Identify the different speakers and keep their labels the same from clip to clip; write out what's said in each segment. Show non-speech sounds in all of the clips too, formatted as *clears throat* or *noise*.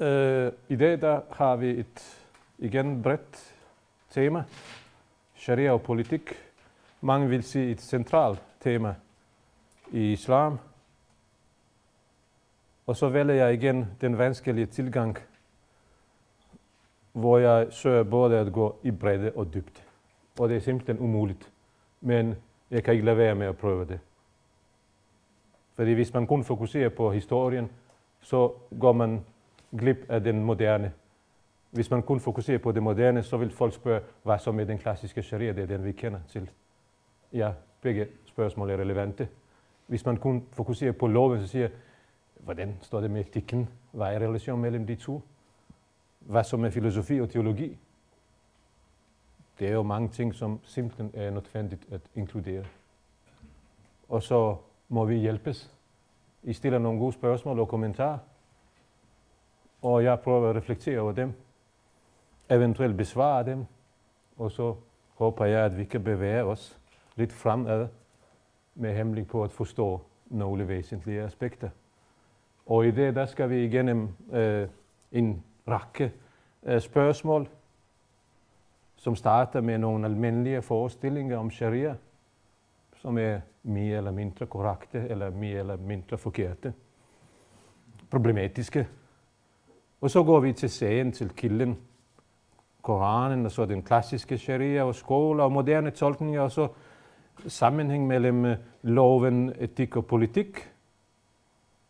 Speaker 1: Øh, I dag der har vi et igen bredt tema, sharia og politik. Mange vil sige et centralt tema i islam. Og så vælger jeg igen den vanskelige tilgang, hvor jeg søger både at gå i bredde og dybde. Og det er simpelthen umuligt. Men jeg kan ikke lade være med at prøve det. Fordi hvis man kun fokuserer på historien, så går man glip af den moderne. Hvis man kun fokuserer på det moderne, så vil folk spørge, hvad så med den klassiske sharia, det er den vi kender til. Ja, begge spørgsmål er relevante. Hvis man kun fokuserer på loven, så siger hvordan står det med etikken? Hvad er relationen mellem de to? Hvad så med filosofi og teologi? Det er jo mange ting, som simpelthen er nødvendigt at inkludere. Og så må vi hjælpes. I stiller nogle gode spørgsmål og kommentarer, og jeg prøver at reflektere over dem, eventuelt besvare dem, og så håber jeg, at vi kan bevæge os lidt fremad med henblik på at forstå nogle væsentlige aspekter. Og i det, der skal vi igennem øh, en række øh, spørgsmål, som starter med nogle almindelige forestillinger om sharia, som er mere eller mindre korrekte eller mere eller mindre forkerte, problematiske. Og så går vi til sagen, til kilden, Koranen, og så den klassiske sharia og skoler, og moderne tolkninger, og så sammenhæng mellem eh, loven, etik og politik.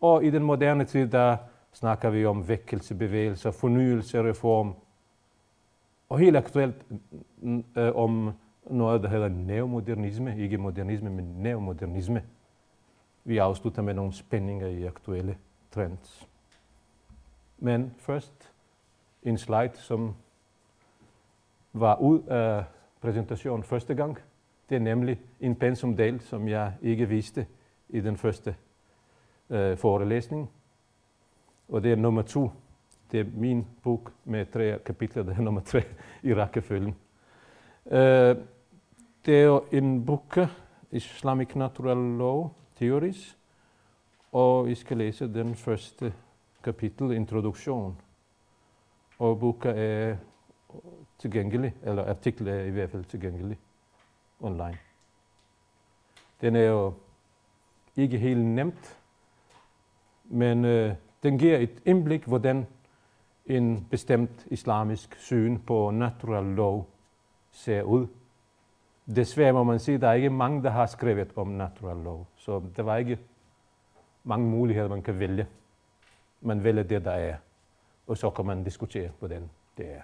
Speaker 1: Og i den moderne tid, der snakker vi om vækkelsebevægelser, fornyelse, reform. Og helt aktuelt øh, om noget, der hedder neomodernisme. Ikke modernisme, men neomodernisme. Vi afslutter med nogle spændinger i aktuelle trends. Men først en slide, som var ud af præsentationen første gang. Det er nemlig en pensumdel, som jeg ikke viste i den første øh, forelæsning. Og det er nummer to. Det er min bog med tre kapitler, det er nummer tre i rækkefølgen. Øh, det er jo en bog, Islamic Natural Law Theories, og I skal læse den første kapitel, introduktion. Og boka er tilgængelig, eller artiklen er i hvert fald tilgængelig online. Den er jo ikke helt nemt, men øh, den giver et indblik, hvordan en bestemt islamisk syn på natural law ser ud. Desværre må man sige, at der er ikke mange, der har skrevet om natural law, så der var ikke mange muligheder, man kan vælge. Man vælger det, der er, og så kan man diskutere, hvordan det er.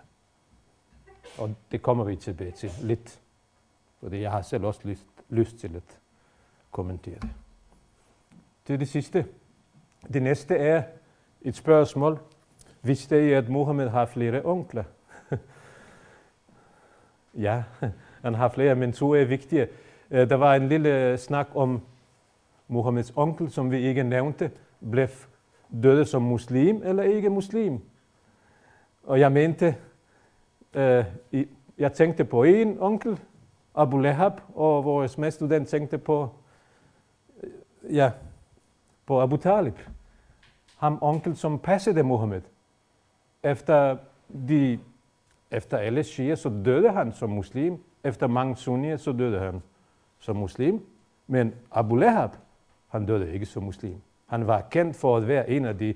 Speaker 1: Og det kommer vi tilbage til lidt, fordi jeg har selv også lyst, lyst til at kommentere det. Til det sidste. Det næste er et spørgsmål. Vidste I, at Mohammed har flere onkler? *laughs* ja, han har flere, men to er vigtige. Øh, der var en lille øh, snak om Mohammeds onkel, som vi ikke nævnte, blev døde som muslim eller ikke muslim. Og jeg mente, øh, jeg tænkte på en onkel, Abu Lahab, og vores medstudent tænkte på, øh, ja, på Abu Talib. Ham onkel, som passede Mohammed. Efter, de, efter alle shia, så døde han som muslim. Efter mange sunnier, så døde han som muslim. Men Abu Lahab, han døde ikke som muslim. Han var kendt for at være en af de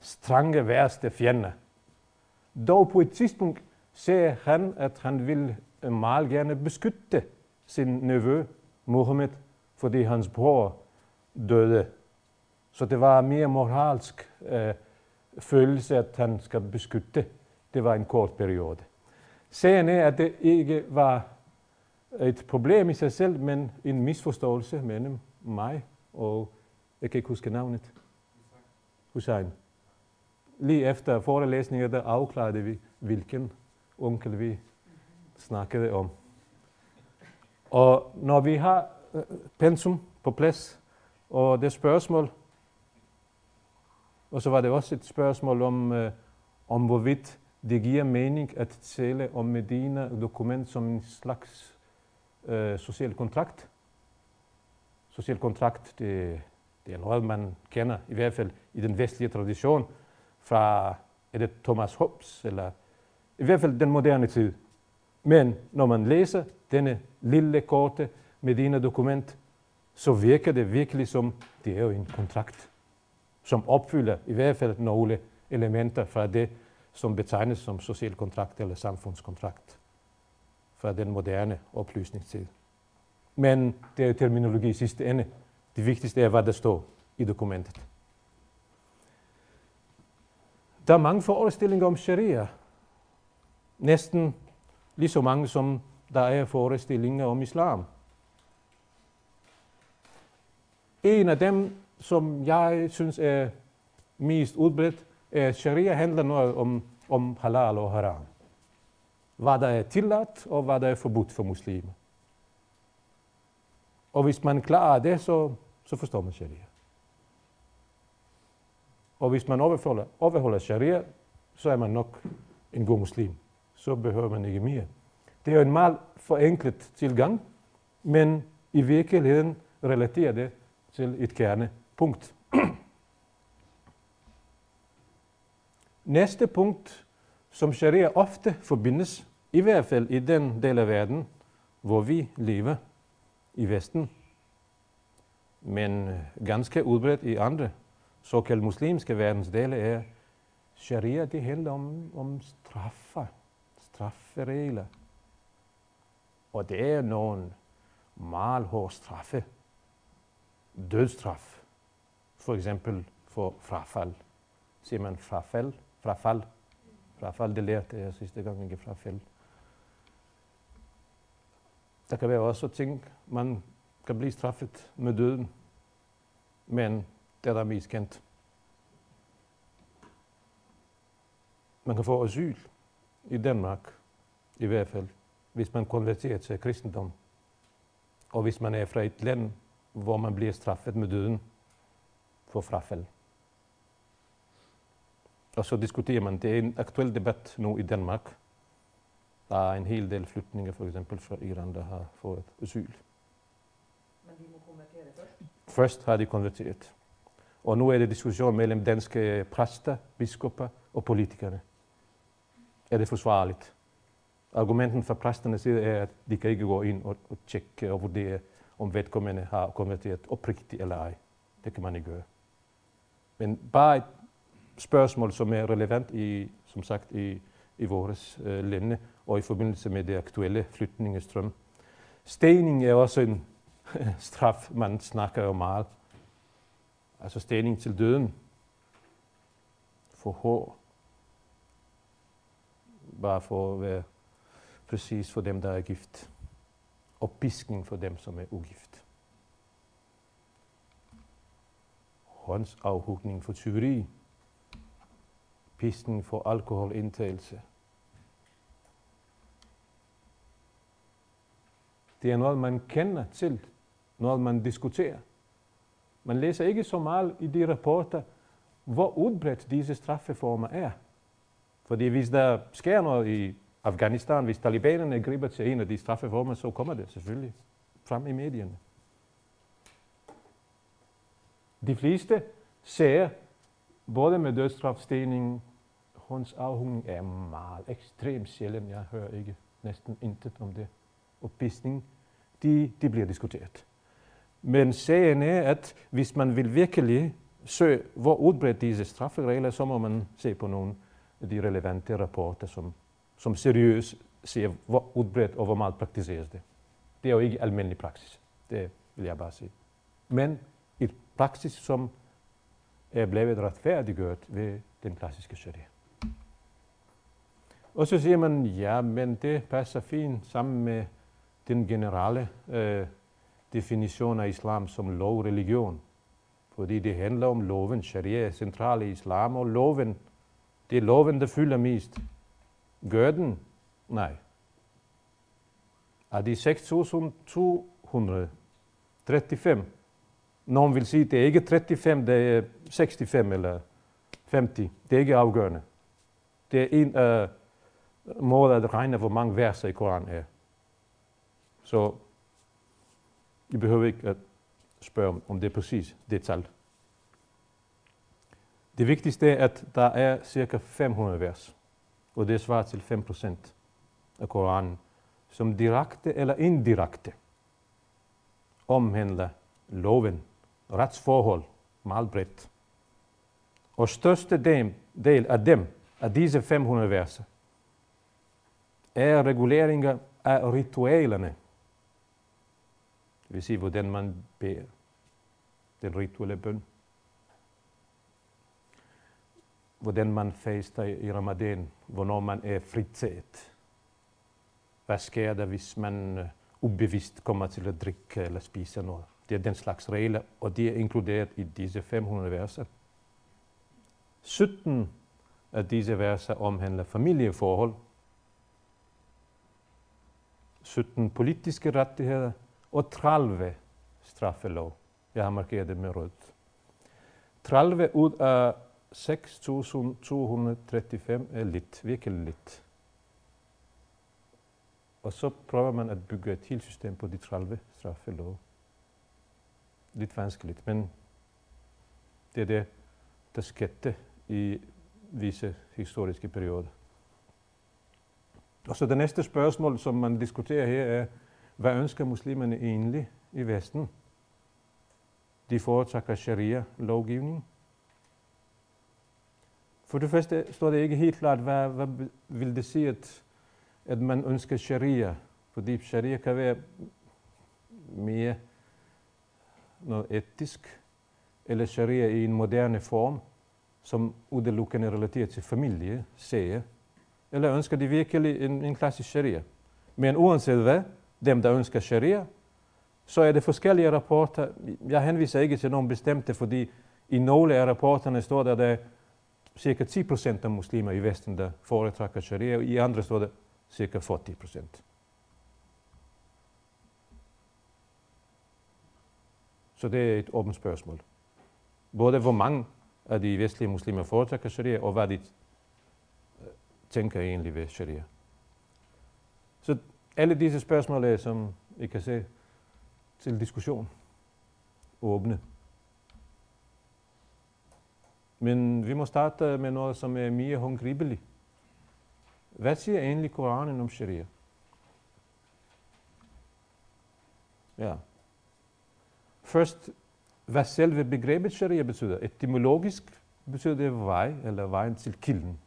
Speaker 1: strange værste fjender. Dog på et tidspunkt ser han, at han vil meget gerne beskytte sin nevø, Mohammed, fordi hans bror døde. Så det var mere moralsk øh, følelse, at han skal beskytte. Det var en kort periode. Sagen er, at det ikke var et problem i sig selv, men en misforståelse mellem mig og, jeg kan ikke huske navnet, Hussein. Lige efter forelæsningen, der afklarede vi, hvilken onkel vi snakkede om. Og når vi har øh, pensum på plads, og det spørgsmål, og så var det også et spørgsmål om, øh, om hvorvidt det giver mening at tale om Medina-dokument som en slags øh, social kontrakt. Social kontrakt, det, det er noget, man kender, i hvert fald i den vestlige tradition, fra er det Thomas Hobbes, eller i hvert fald den moderne tid. Men når man læser denne lille korte Medina-dokument, så virker det virkelig som, det er jo en kontrakt, som opfylder i hvert fald nogle elementer fra det, som betegnes som social kontrakt eller samfundskontrakt fra den moderne oplysningstid. Men det er jo terminologi i sidste ende. Det vigtigste er, hvad der står i dokumentet. Der er mange forestillinger om sharia. Næsten lige så mange, som der er forestillinger om islam. En af dem, som jeg synes er mest udbredt, er, at sharia handler noget om, om halal og haram. Hvad der er tilladt, og hvad der er forbudt for muslimer. Og hvis man klarer det, så, så forstår man sharia. Og hvis man overholder, overholder sharia, så er man nok en god muslim. Så behøver man ikke mere. Det er jo en meget forenklet tilgang, men i virkeligheden relaterer det til et kernepunkt. *clears throat* Næste punkt, som sharia ofte forbindes, i hvert fald i den del af verden, hvor vi lever i Vesten, men øh, ganske udbredt i andre såkaldt muslimske verdensdele, er sharia, det handler om, om straffer, strafferegler. Og det er nogle meget hårde straffe. Dødstraf, for eksempel for frafald. Siger man frafald? Frafald. Frafald, det lærte jeg sidste gang, ikke frafald. Der kan være også ting, man kan blive straffet med døden. Men det er der miskendt. Man kan få asyl i Danmark, i hvert fald, hvis man konverterer til kristendom. Og hvis man er fra et land, hvor man bliver straffet med døden for frafald. Og så diskuterer man, det er en aktuel debat nu i Danmark. Der er en hel del flytninger, for eksempel fra Iran, der har fået asyl.
Speaker 2: Men de må konvertere det først?
Speaker 1: Har de konverteret. Og nu er det diskussion mellem danske præster, biskopper og politikerne. Er det forsvarligt? Argumenten fra præsternes side er, at de kan ikke gå ind og, og tjekke og vurdere, om vedkommende har konverteret oprigtigt eller ej. Det kan man ikke gøre. Men bare et spørgsmål, som er relevant i, som sagt, i, i vores øh, lande og i forbindelse med det aktuelle flytningestrøm. Stening er også en *laughs* straf, man snakker jo meget. Altså stening til døden, for hår, bare for at være præcis for dem, der er gift, og piskning for dem, som er ugift. Håndsafhugning for tyveri, Piskning for alkoholindtagelse. Det er noget, man kender til, noget man diskuterer. Man læser ikke så meget i de rapporter, hvor udbredt disse straffeformer er. Fordi hvis der sker noget i Afghanistan, hvis talibanerne griber til en af de straffeformer, så kommer det selvfølgelig frem i medierne. De fleste ser, både med dødsstrafstening, hunds er meget ekstremt sjældent. Jeg hører ikke næsten intet om det. Og pisning, de, de bliver diskuteret. Men sagen er, at hvis man vil virkelig søge, hvor udbredt disse strafferegler, så må man se på nogle af de relevante rapporter, som, som seriøst ser, hvor udbredt og hvor meget praktiseres det. Det er jo ikke almindelig praksis. Det vil jeg bare sige. Men et praksis, som er blevet retfærdiggjort ved den klassiske sharia. Og så siger man, ja, men det passer fint sammen med den generelle øh, definition af islam som lovreligion. Fordi det handler om loven. Sharia er central i islam, og loven, det er loven, der fylder mest. Gør den? Nej. Af de 6.235, nogen vil sige, det er ikke 35, det er 65 eller 50. Det er ikke afgørende. Det er en øh, af uh, måder at regne, hvor mange verser i Koran er. Så i behøver ikke at spørge, om det er præcis det tal. Det vigtigste er, at der er cirka 500 vers, og det svarer til 5% af Koranen, som direkte eller indirekte omhandler loven, retsforhold, meget bredt. Og største del af dem, af disse 500 verser, er reguleringer af ritualerne. Det vil sige, hvordan man beder den rituelle bøn. Hvordan man faster i ramadan, hvornår man er fritaget. Hvad sker der, hvis man øh, ubevidst kommer til at drikke eller spise noget? Det er den slags regler, og de er inkluderet i disse 500 verser. 17 af disse verser omhandler familieforhold, 17 politiske rettigheder og 30 straffelov. Jeg har markeret det med rødt. 30 ud af 6.235 er lidt, virkelig lidt. Og så prøver man at bygge et helt system på de 30 straffelov. Lidt vanskeligt, men det er det, der skete i visse historiske perioder. Og så det næste spørgsmål, som man diskuterer her, er, hvad ønsker muslimerne egentlig i Vesten? De foretrækker sharia-lovgivning. For det første står det ikke helt klart, hvad, hvad vil det sige, at, at man ønsker sharia? Fordi sharia kan være mere noget etisk, eller sharia i en moderne form, som udelukkende relaterer til familie, sager, eller ønsker de virkelig en, en klassisk sharia? Men uanset hvad, dem der ønsker sharia, så er det forskellige rapporter. Jeg henviser ikke til nogen bestemte, fordi i nogle af rapporterne står der, at der er cirka 10 procent af muslimer i Vesten, der foretrækker sharia, og i andre står der cirka 40 procent. Så det er et åbent spørgsmål. Både hvor mange af de vestlige muslimer foretrækker sharia, og hvad de øh, tænker egentlig ved sharia. Så alle disse spørgsmål er, som I kan se, til diskussion. Åbne. Men vi må starte øh, med noget, som er mere håndgribeligt. Hvad siger egentlig Koranen om sharia? Ja. Først, hvad selve begrebet sharia betyder. Etymologisk betyder det vej, eller vejen til kilden.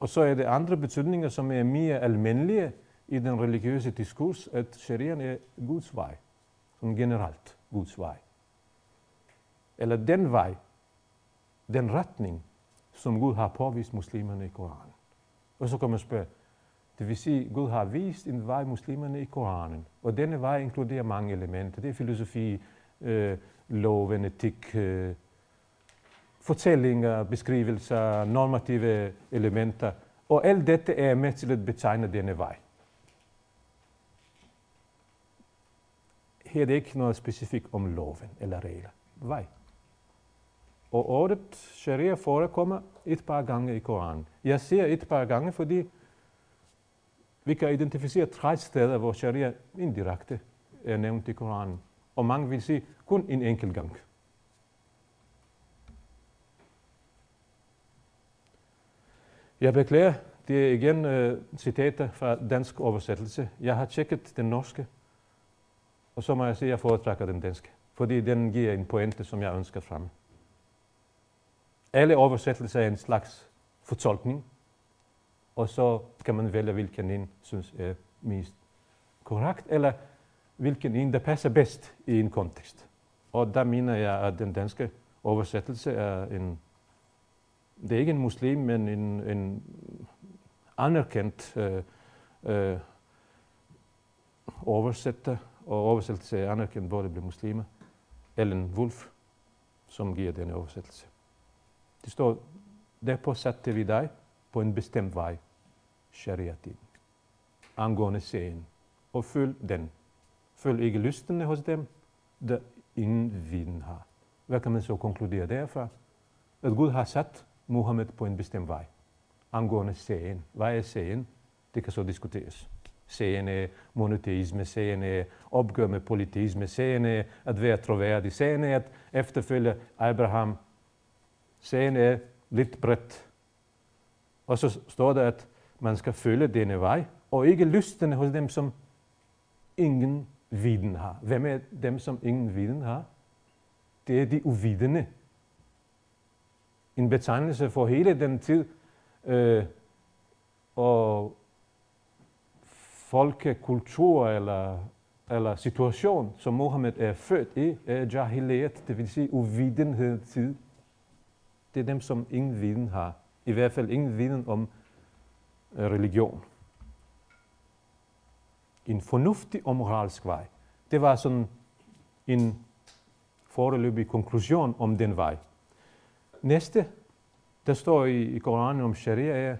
Speaker 1: Og så er det andre betydninger, som er mere almindelige i den religiøse diskurs, at shariaen er Guds vej, som generelt Guds vej. Eller den vej, den retning, som Gud har påvist muslimerne i Koranen. Og så kan man spørge, det vil sige, Gud har vist en vej muslimerne i Koranen. Og denne vej inkluderer mange elementer. Det er filosofi, øh, loven, etik, øh, fortællinger, beskrivelser, normative elementer. Og alt dette er med til at betegne denne vej. Her er det ikke noget specifikt om loven eller regler. Vej. Og ordet sharia forekommer et par gange i Koranen. Jeg siger et par gange, fordi vi kan identificere tre steder, hvor sharia indirekte er nævnt i Koranen. Og mange vil sige kun en enkelt gang. Jeg beklager, det er igen uh, citater fra dansk oversættelse. Jeg har tjekket den norske, og så må jeg sige, at jeg foretrækker den danske, fordi den giver en pointe, som jeg ønsker frem. Alle oversættelser er en slags fortolkning, og så kan man vælge, hvilken en synes er mest korrekt, eller hvilken en, der passer bedst i en kontekst. Og der mener jeg, at den danske oversættelse er en det er ikke en muslim, men en, en anerkendt øh, øh, oversætter, og oversættelse er anerkendt, hvor det bliver muslimer. Ellen Wolf, som giver denne oversættelse. Det står, derpå satte vi dig på en bestemt vej, shariatin, angående scenen, og følg den. Følg ikke lystene hos dem, der ingen viden har. Hvad kan man så konkludere derfra? At Gud har sat Mohammed på en bestemt vej. Angående sagen. Hvad er sagen? Det kan så diskuteres. Sagen er monoteisme, sagen er opgør med politisme, sagen er at være troværdig, sagen er at efterfølge Abraham, sagen er lidt bredt. Og så står der, at man skal følge denne vej, og ikke lystene hos dem, som ingen viden har. Hvem er dem, som ingen viden har? Det er de uvidende. En betegnelse for hele den tid, øh, og folkekultur eller, eller situation, som Mohammed er født i, er jahiliyat, det vil sige uvidenhed tid. Det er dem, som ingen viden har. I hvert fald ingen viden om øh, religion. En fornuftig og moralsk vej. Det var sådan en foreløbig konklusion om den vej. Næste, der står i, i Koranen om sharia, er,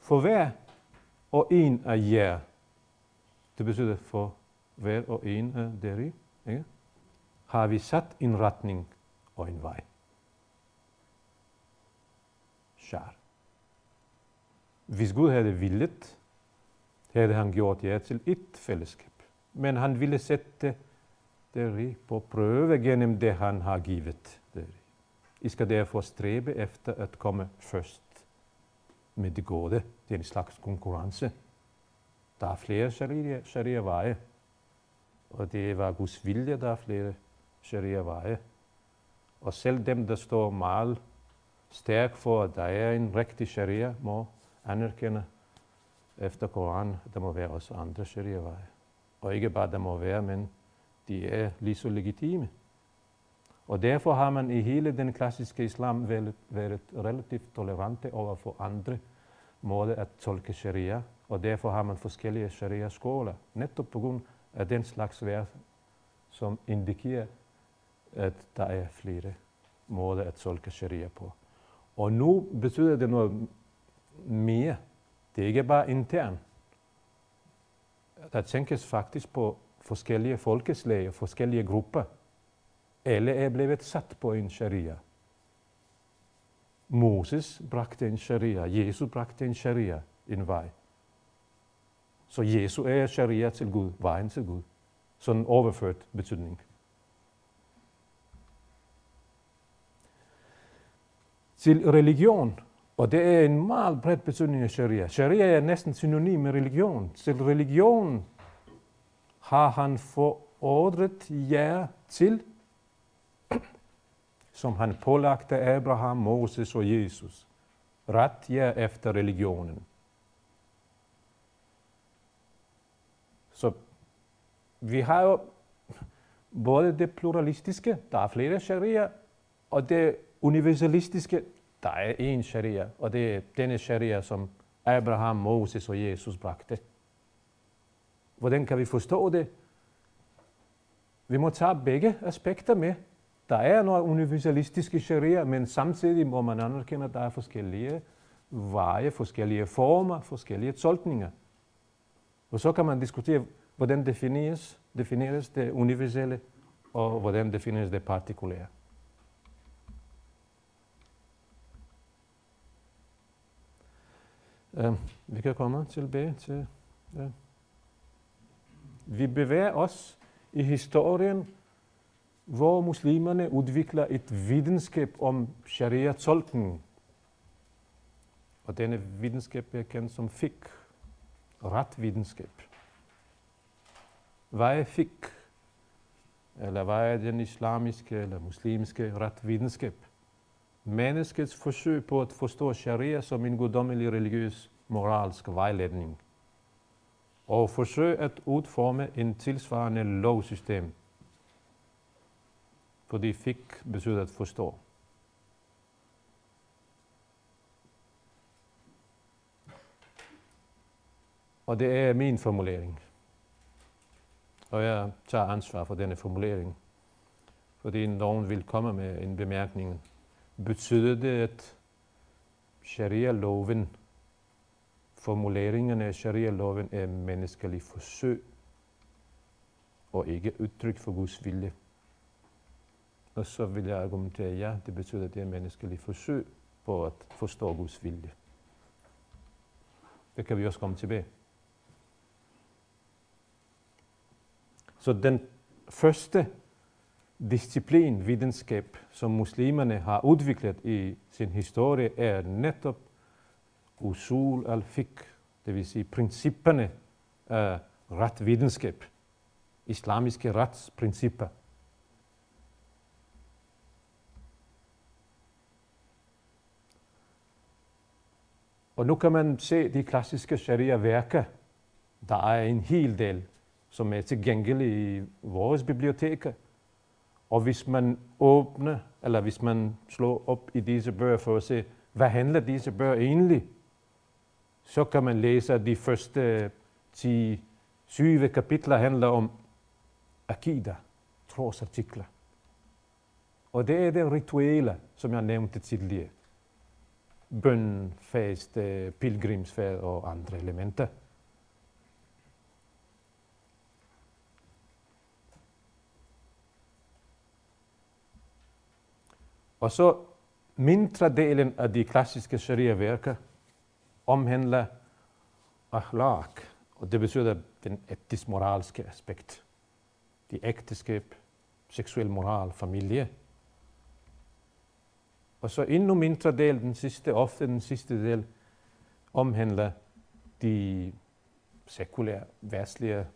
Speaker 1: for hver og en af jer, det betyder for hver og en af deri, ikke? har vi sat en retning og en vej. Shar. Hvis Gud havde villet, havde han gjort jer til et fællesskab. Men han ville sætte deri på prøve gennem det, han har givet. I skal derfor stræbe efter at komme først med det gode. Det er en slags konkurrence. Der er flere sharia, sharia-veje, og det var Guds vilje, der er flere sharia-veje. Og selv dem, der står meget stærk for, at der er en rigtig sharia, må anerkende efter Koran, der må være også andre sharia-veje. Og ikke bare der må være, men de er lige så legitime. Og derfor har man i hele den klassiske islam været, været relativt tolerante over for andre måder at tolke sharia, og derfor har man forskellige sharia-skoler, netop på grund af den slags værd, som indikerer, at der er flere måder at tolke sharia på. Og nu betyder det noget mere. Det er ikke bare intern. Der tænkes faktisk på forskellige folkeslag og forskellige grupper eller er blevet sat på en sharia. Moses bragte en sharia, Jesus bragte en sharia, en vej. Så Jesus er sharia til Gud, vejen til Gud. Sådan overført betydning. Til religion, og det er en meget bred betydning af sharia. Sharia er næsten synonym med religion. Til religion har han forordret jer til, som han pålagte Abraham, Moses og Jesus. Ret efter religionen. Så vi har jo både det pluralistiske, der er flere sharia, og det universalistiske, der er en sharia, og det er denne sharia, som Abraham, Moses og Jesus bragte. Hvordan kan vi forstå det? Vi må tage begge aspekter med. Der er noget universalistiske sharia, men samtidig må man anerkende, at der er forskellige veje, forskellige former, forskellige tolkninger. Og så kan man diskutere, hvordan defineres, defineres det universelle, og hvordan defineres det partikulære. Uh, vi kan komme tilbage til... Uh. Vi bevæger os i historien, hvor muslimerne udvikler et videnskab om sharia-tolkning. Og denne videnskab er kendt som fiqh, retvidenskab. Hvad er fik? Eller hvad er den islamiske eller muslimske retvidenskab? Menneskets forsøg på at forstå sharia som en guddommelig religiøs moralsk vejledning – og forsøge at udforme en tilsvarende lovsystem. Fordi fik betyder at forstå. Og det er min formulering. Og jeg tager ansvar for denne formulering. Fordi nogen vil komme med en bemærkning. Betyder det, at sharia-loven Formuleringerne af sharia-loven er menneskelig forsøg og ikke udtryk for Guds vilje. Og så vil jeg argumentere, ja, det betyder, at det er menneskelig forsøg på at forstå Guds vilje. Det kan vi også komme tilbage. Så den første disciplin, videnskab, som muslimerne har udviklet i sin historie, er netop usul al-fiqh, det vil sige principperne af retvidenskab, islamiske retsprincipper. Og nu kan man se de klassiske sharia-værker. Der er en hel del, som er tilgængelige i vores biblioteker. Og hvis man åbner, eller hvis man slår op i disse bøger for at se, hvad handler disse bøger egentlig, så kan man læse, at de første 10, 7 kapitler handler om akida, trosartikler. Og det er det rituelle, som jeg nævnte tidligere bøn, fast, eh, pilgrimsfærd og andre elementer. Og så mindre delen af de klassiske sharia-værker omhandler akhlaq, og det betyder den etisk-moralske aspekt. De ægteskab, seksuel moral, familie – og så endnu mindre del, den sidste, ofte den sidste del, omhandler de sekulære, værtslige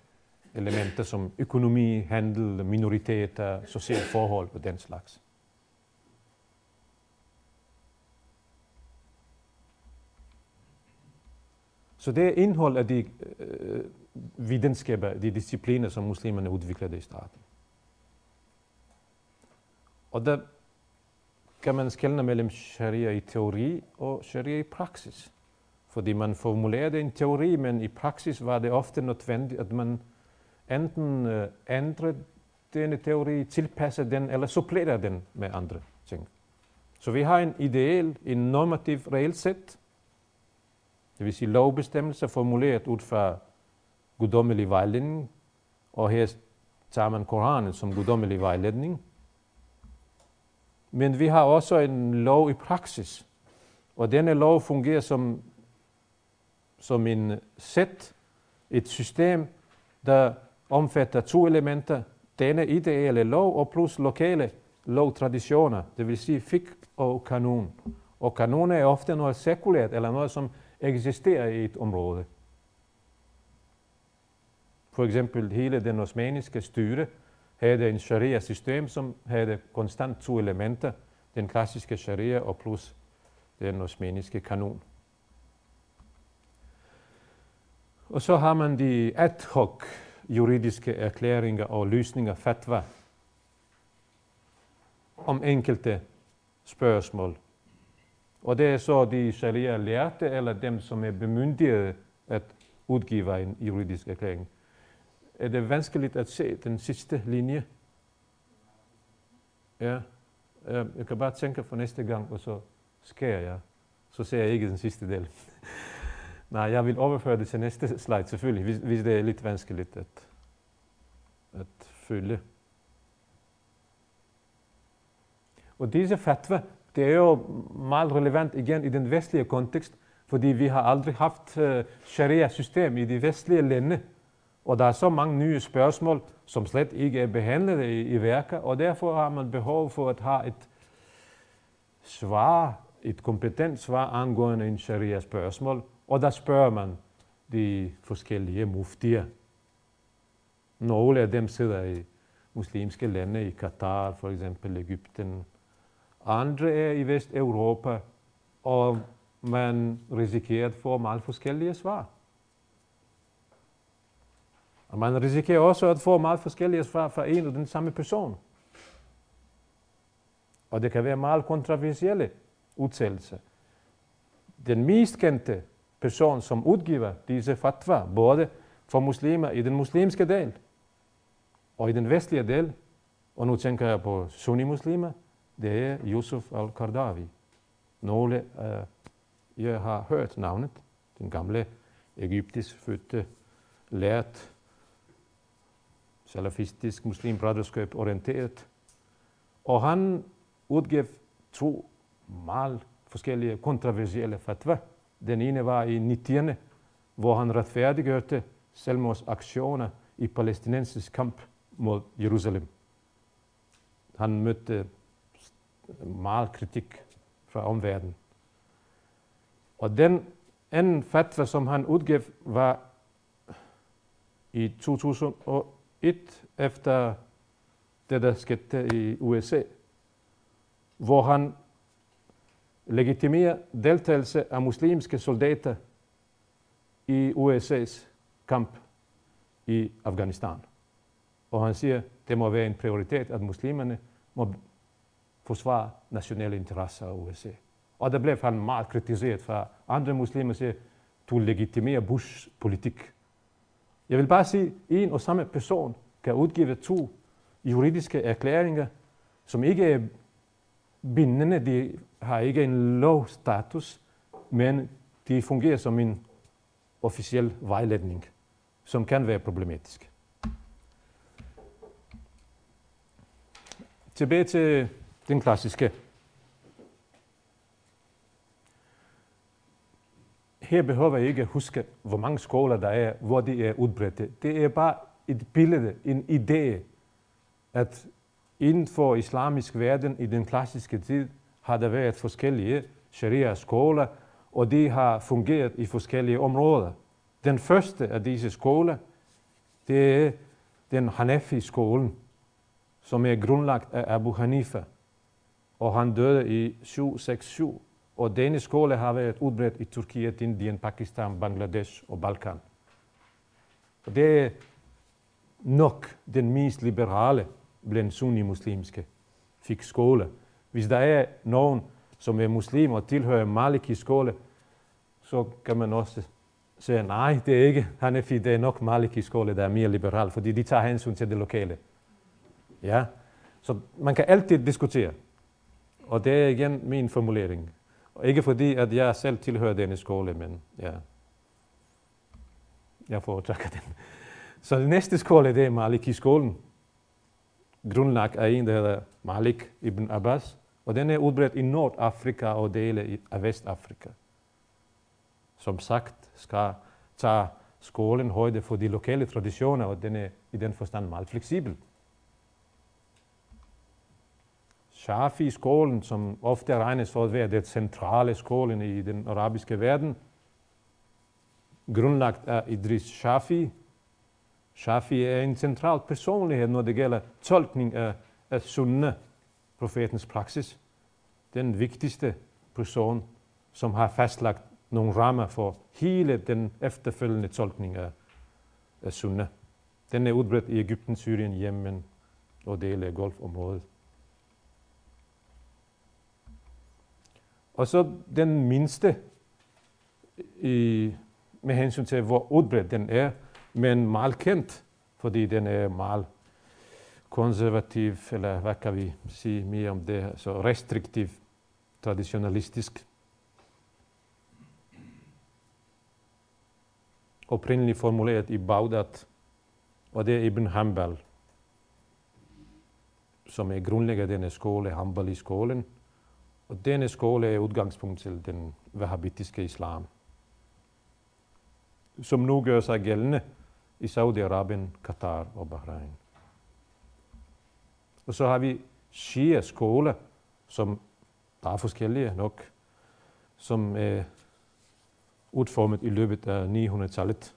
Speaker 1: elementer som økonomi, handel, minoriteter, sociale forhold og den slags. Så det er indhold af de øh, videnskaber, de discipliner, som muslimerne udviklede i starten. Og der kan man skelne mellem sharia i teori og sharia i praksis. Fordi man formulerede en teori, men i praksis var det ofte nødvendigt, at man enten uh, denne teori, tilpassede den, eller supplerede den med andre ting. Så vi har en ideal, en normativ regelsæt, det vil sige lovbestemmelser formuleret ud fra guddommelig vejledning, og her tager man Koranen som guddommelig vejledning, men vi har også en lov i praksis. Og denne lov fungerer som, som en sæt, et system, der omfatter to elementer. Denne ideelle lov og plus lokale lovtraditioner, det vil sige fik og kanon. Og kanon er ofte noget sekulært, eller noget, som eksisterer i et område. For eksempel hele den osmaniske styre havde en sharia-system, som havde konstant to elementer, den klassiske sharia og plus den osmaniske kanon. Og så har man de ad hoc juridiske erklæringer og løsninger, fatwa, om enkelte spørgsmål. Og det er så de sharia lærte, eller dem, som er bemyndigede at udgive en juridisk erklæring er det vanskeligt at se den sidste linje. Ja, jeg kan bare tænke for næste gang, og så skærer jeg. Så ser jeg ikke den sidste del. *laughs* Nej, jeg vil overføre det til næste slide selvfølgelig, hvis, hvis det er lidt vanskeligt at, at følge. Og disse fatwa, det er jo meget relevant igen i den vestlige kontekst, fordi vi har aldrig haft uh, sharia-system i de vestlige lande. Og der er så mange nye spørgsmål, som slet ikke er behandlet i, i værker, og derfor har man behov for at have et svar, et kompetent svar angående en sharia-spørgsmål, og der spørger man de forskellige muftier. Nogle af dem sidder i muslimske lande, i Katar for eksempel, Ægypten. Andre er i Vesteuropa, og man risikerer at få meget forskellige svar. Og man risikerer også at få meget forskellige svar fra en og den samme person. Og det kan være meget kontroversielle udtalelser. Den mest kendte person, som udgiver disse fatwa, både for muslimer i den muslimske del og i den vestlige del, og nu tænker jeg på sunni-muslimer, det er Yusuf al-Qardawi. Nogle, uh, jeg har hørt navnet, den gamle egyptisk fødte, lært salafistisk muslimbraderskab orienteret. Og han udgav to meget forskellige kontroversielle fatwa. Den ene var i 90'erne, hvor han retfærdiggørte selvmordsaktioner i palæstinensisk kamp mod Jerusalem. Han mødte meget kritik fra omverdenen. Og den anden fatwa, som han udgav, var i 2001, efter det, skete i USA, hvor han legitimerer deltagelse af muslimske soldater i USA's kamp i Afghanistan. Og han siger, det må være en prioritet, at muslimerne må forsvare nationale interesser af USA. Og der blev han meget kritiseret fra andre muslimer, siger, du legitimerer Bushs politik. Jeg vil bare sige, en og samme person kan udgive to juridiske erklæringer, som ikke er bindende, de har ikke en lovstatus, men de fungerer som en officiel vejledning, som kan være problematisk. Tilbage til den klassiske. Her behøver jeg ikke huske, hvor mange skoler der er, hvor de er udbredte. Det er bare et billede, en idé, at inden for islamisk verden i den klassiske tid har der været forskellige sharia-skoler, og de har fungeret i forskellige områder. Den første af disse skoler, det er den Hanafi-skolen, som er grundlagt af Abu Hanifa, og han døde i 767. Og denne skole har været udbredt i Tyrkiet, Indien, Pakistan, Bangladesh og Balkan. Og det er nok den mest liberale blandt sunni-muslimske fik skole. Hvis der er nogen, som er muslim og tilhører Maliki skole, så kan man også sige, nej, det er ikke Hanefi, det er nok Maliki skole, der er mere liberal, fordi de tager hensyn til det lokale. Ja, så man kan altid diskutere. Og det er igen min formulering. Og ikke fordi, at jeg selv tilhører denne skole, men ja, jeg foretrækker den. Så den næste skole, det er Maliki-skolen. Grundlagt af en, der hedder Malik ibn Abbas. Og den er udbredt i Nordafrika og dele af Vestafrika. Som sagt skal tage skolen højde for de lokale traditioner, og den er i den forstand meget fleksibel. Shafi-skolen, som ofte regnes for at være den centrale skolen i den arabiske verden, grundlagt af Idris Shafi. Shafi er en central personlighed, når det gælder tolkning af, af sunne, profetens praksis. Den vigtigste person, som har fastlagt nogle rammer for hele den efterfølgende tolkning af, af sunne. Den er udbredt i Ægypten, Syrien, Yemen og dele af golfområdet. Og så den mindste, i, med hensyn til hvor udbredt den er, men meget kendt, fordi den er meget konservativ, eller hvad kan vi sige mere om det, så restriktiv, traditionalistisk. Oprindeligt formuleret i Baghdad, og det er Ibn Hanbal, som er grundlægger denne skole, Hanbali-skolen, og denne skole er udgangspunkt til den wahhabitiske islam, som nu gør sig gældende i Saudi-Arabien, Katar og Bahrain. Og så har vi Shia-skole, som der er forskellige nok, som er udformet i løbet af 900-tallet,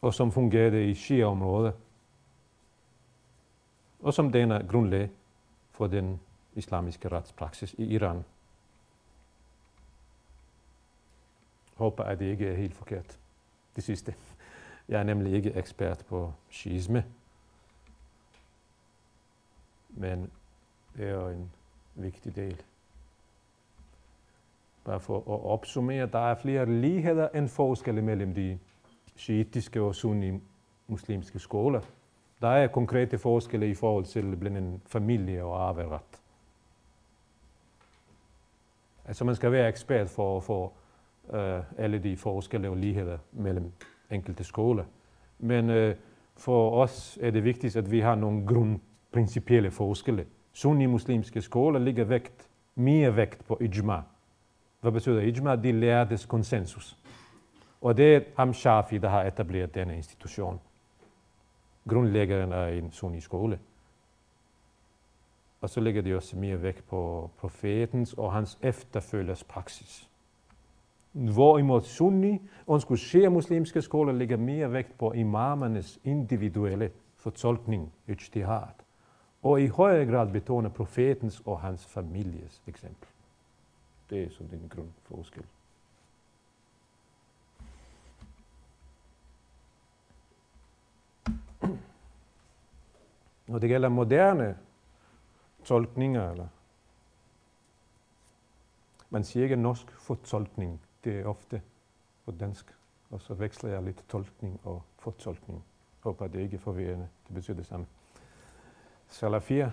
Speaker 1: og som fungerede i Shia-området, og som den er grundlag for den islamiske retspraksis i Iran. Håber, at det ikke er helt forkert. Det sidste. Jeg er nemlig ikke ekspert på shiisme. Men det er jo en vigtig del. Bare for at opsummere, der er flere ligheder end forskelle mellem de shiitiske og sunni-muslimske skoler. Der er konkrete forskelle i forhold til blandt en familie og arveret. Altså man skal være ekspert for at få uh, alle de forskelle og ligheder mellem enkelte skoler. Men uh, for os er det vigtigt, at vi har nogle grundprincipielle forskelle. Sunni-muslimske skoler ligger vægt, mere vægt på ijma. Hvad betyder ijma? De lærtes konsensus. Og det er Ham Shafi, der har etableret denne institution grundlæggeren af en sunni skole. Og så lægger de også mere vægt på profetens og hans efterfølgers praksis. Hvorimod sunni, undskyld, shia muslimske skoler lægger mere vægt på imamernes individuelle fortolkning, ijtihad, og i højere grad betoner profetens og hans families eksempel. Det er sådan en grundforskel. Når det gælder moderne tolkninger, eller man siger ikke norsk fortolkning, det er ofte på dansk, og så veksler jeg lidt tolkning og fortolkning. Håber, det er forvirrende. Det betyder det samme. Salafir,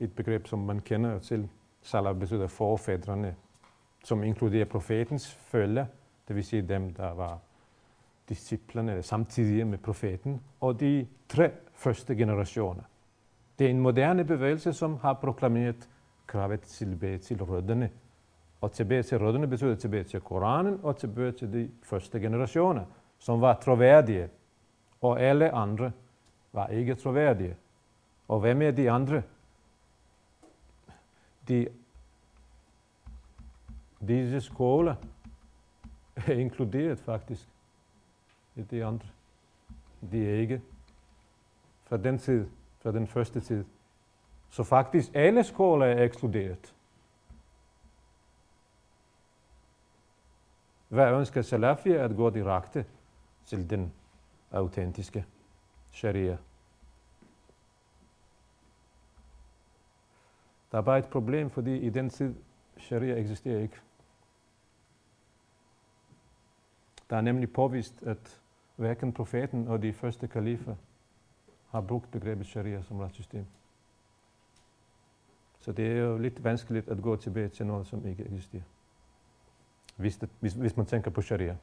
Speaker 1: et begreb, som man kender til. Salaf betyder forfædrene, som inkluderer profetens følge, det vil sige dem, der var disciplerne samtidig med profeten, og de tre første generationer. Det er en moderne bevægelse, som har proklameret kravet tilbage til rødderne. Og tilbage til rødderne betyder tilbage til Koranen og tilbage til de første generationer, som var troværdige. Og alle andre var ikke troværdige. Og hvem er de andre? De, disse skoler er inkluderet faktisk i de andre. De er ikke fra den tid fra den første tid. Så faktisk alle skoler er ekskluderet. Hvad ønsker Salafi at gå direkte til den autentiske sharia? Der er bare et problem, fordi i den tid sharia eksisterer ikke. Der er nemlig påvist, at hverken profeten og de første kalifer har brugt begrebet sharia som retssystem. Så det er jo lidt vanskeligt at gå tilbage til noget, som ikke eksisterer. Hvis, det, hvis, hvis man tænker på sharia.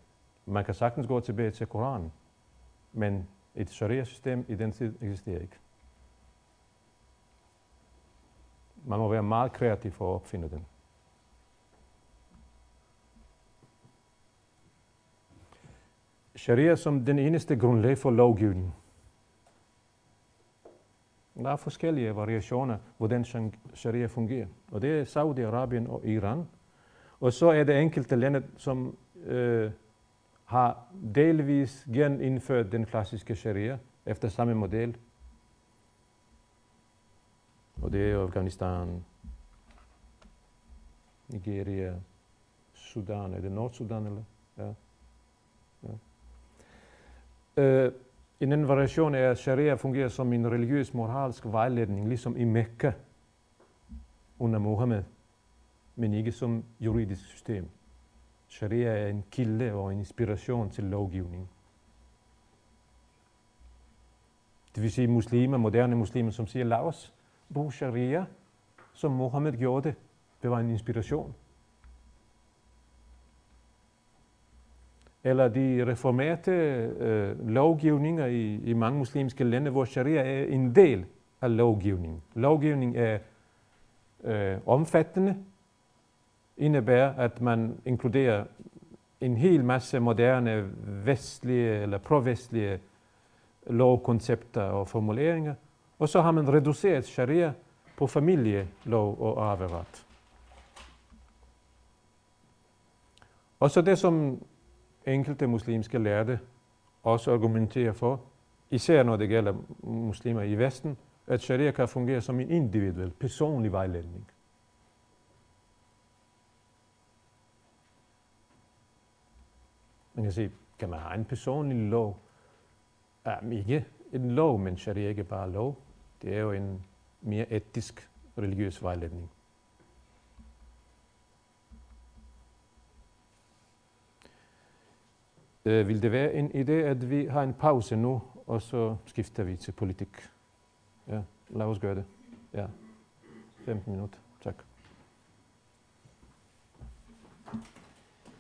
Speaker 1: Man kan sagtens gå tilbage til Koranen, men et sharia-system i den tid eksisterer ikke. Man må være meget kreativ for at opfinde den. Sharia som den eneste grundlag for lovgivning. Der er forskellige variationer, hvordan sharia fungerer. Og det er Saudi-Arabien og Iran. Og så er det enkelte lande, som øh, har delvis genindført den klassiske sharia efter samme model. Og det er Afghanistan, Nigeria, Sudan. Er det Nordsudan eller? Ja. ja. Øh, en anden variation er, at sharia fungerer som en religiøs moralsk vejledning, ligesom i Mekka under Mohammed, men ikke som juridisk system. Sharia er en kilde og en inspiration til lovgivning. Det vil sige muslimer, moderne muslimer, som siger, lad os bruge sharia, som Mohammed gjorde det. Det var en inspiration. Eller de reformerte øh, lovgivninger i, i mange muslimske lande, hvor sharia er en del af lovgivningen. Lovgivning er øh, omfattende, indebærer, at man inkluderer en hel masse moderne vestlige eller provestlige lovkoncepter og formuleringer, og så har man reduceret sharia på familielov og arveret. Og så det, som enkelte muslimske lærte også argumenterer for, især når det gælder muslimer i Vesten, at sharia kan fungere som en individuel, personlig vejledning. Man kan sige, kan man have en personlig lov? Um, ikke en lov, men sharia ikke bare lov. Det er jo en mere etisk religiøs vejledning. Øh, vil det være en idé, at vi har en pause nu, og så skifter vi til politik? Ja, lad os gøre det. Ja, 15 minutter.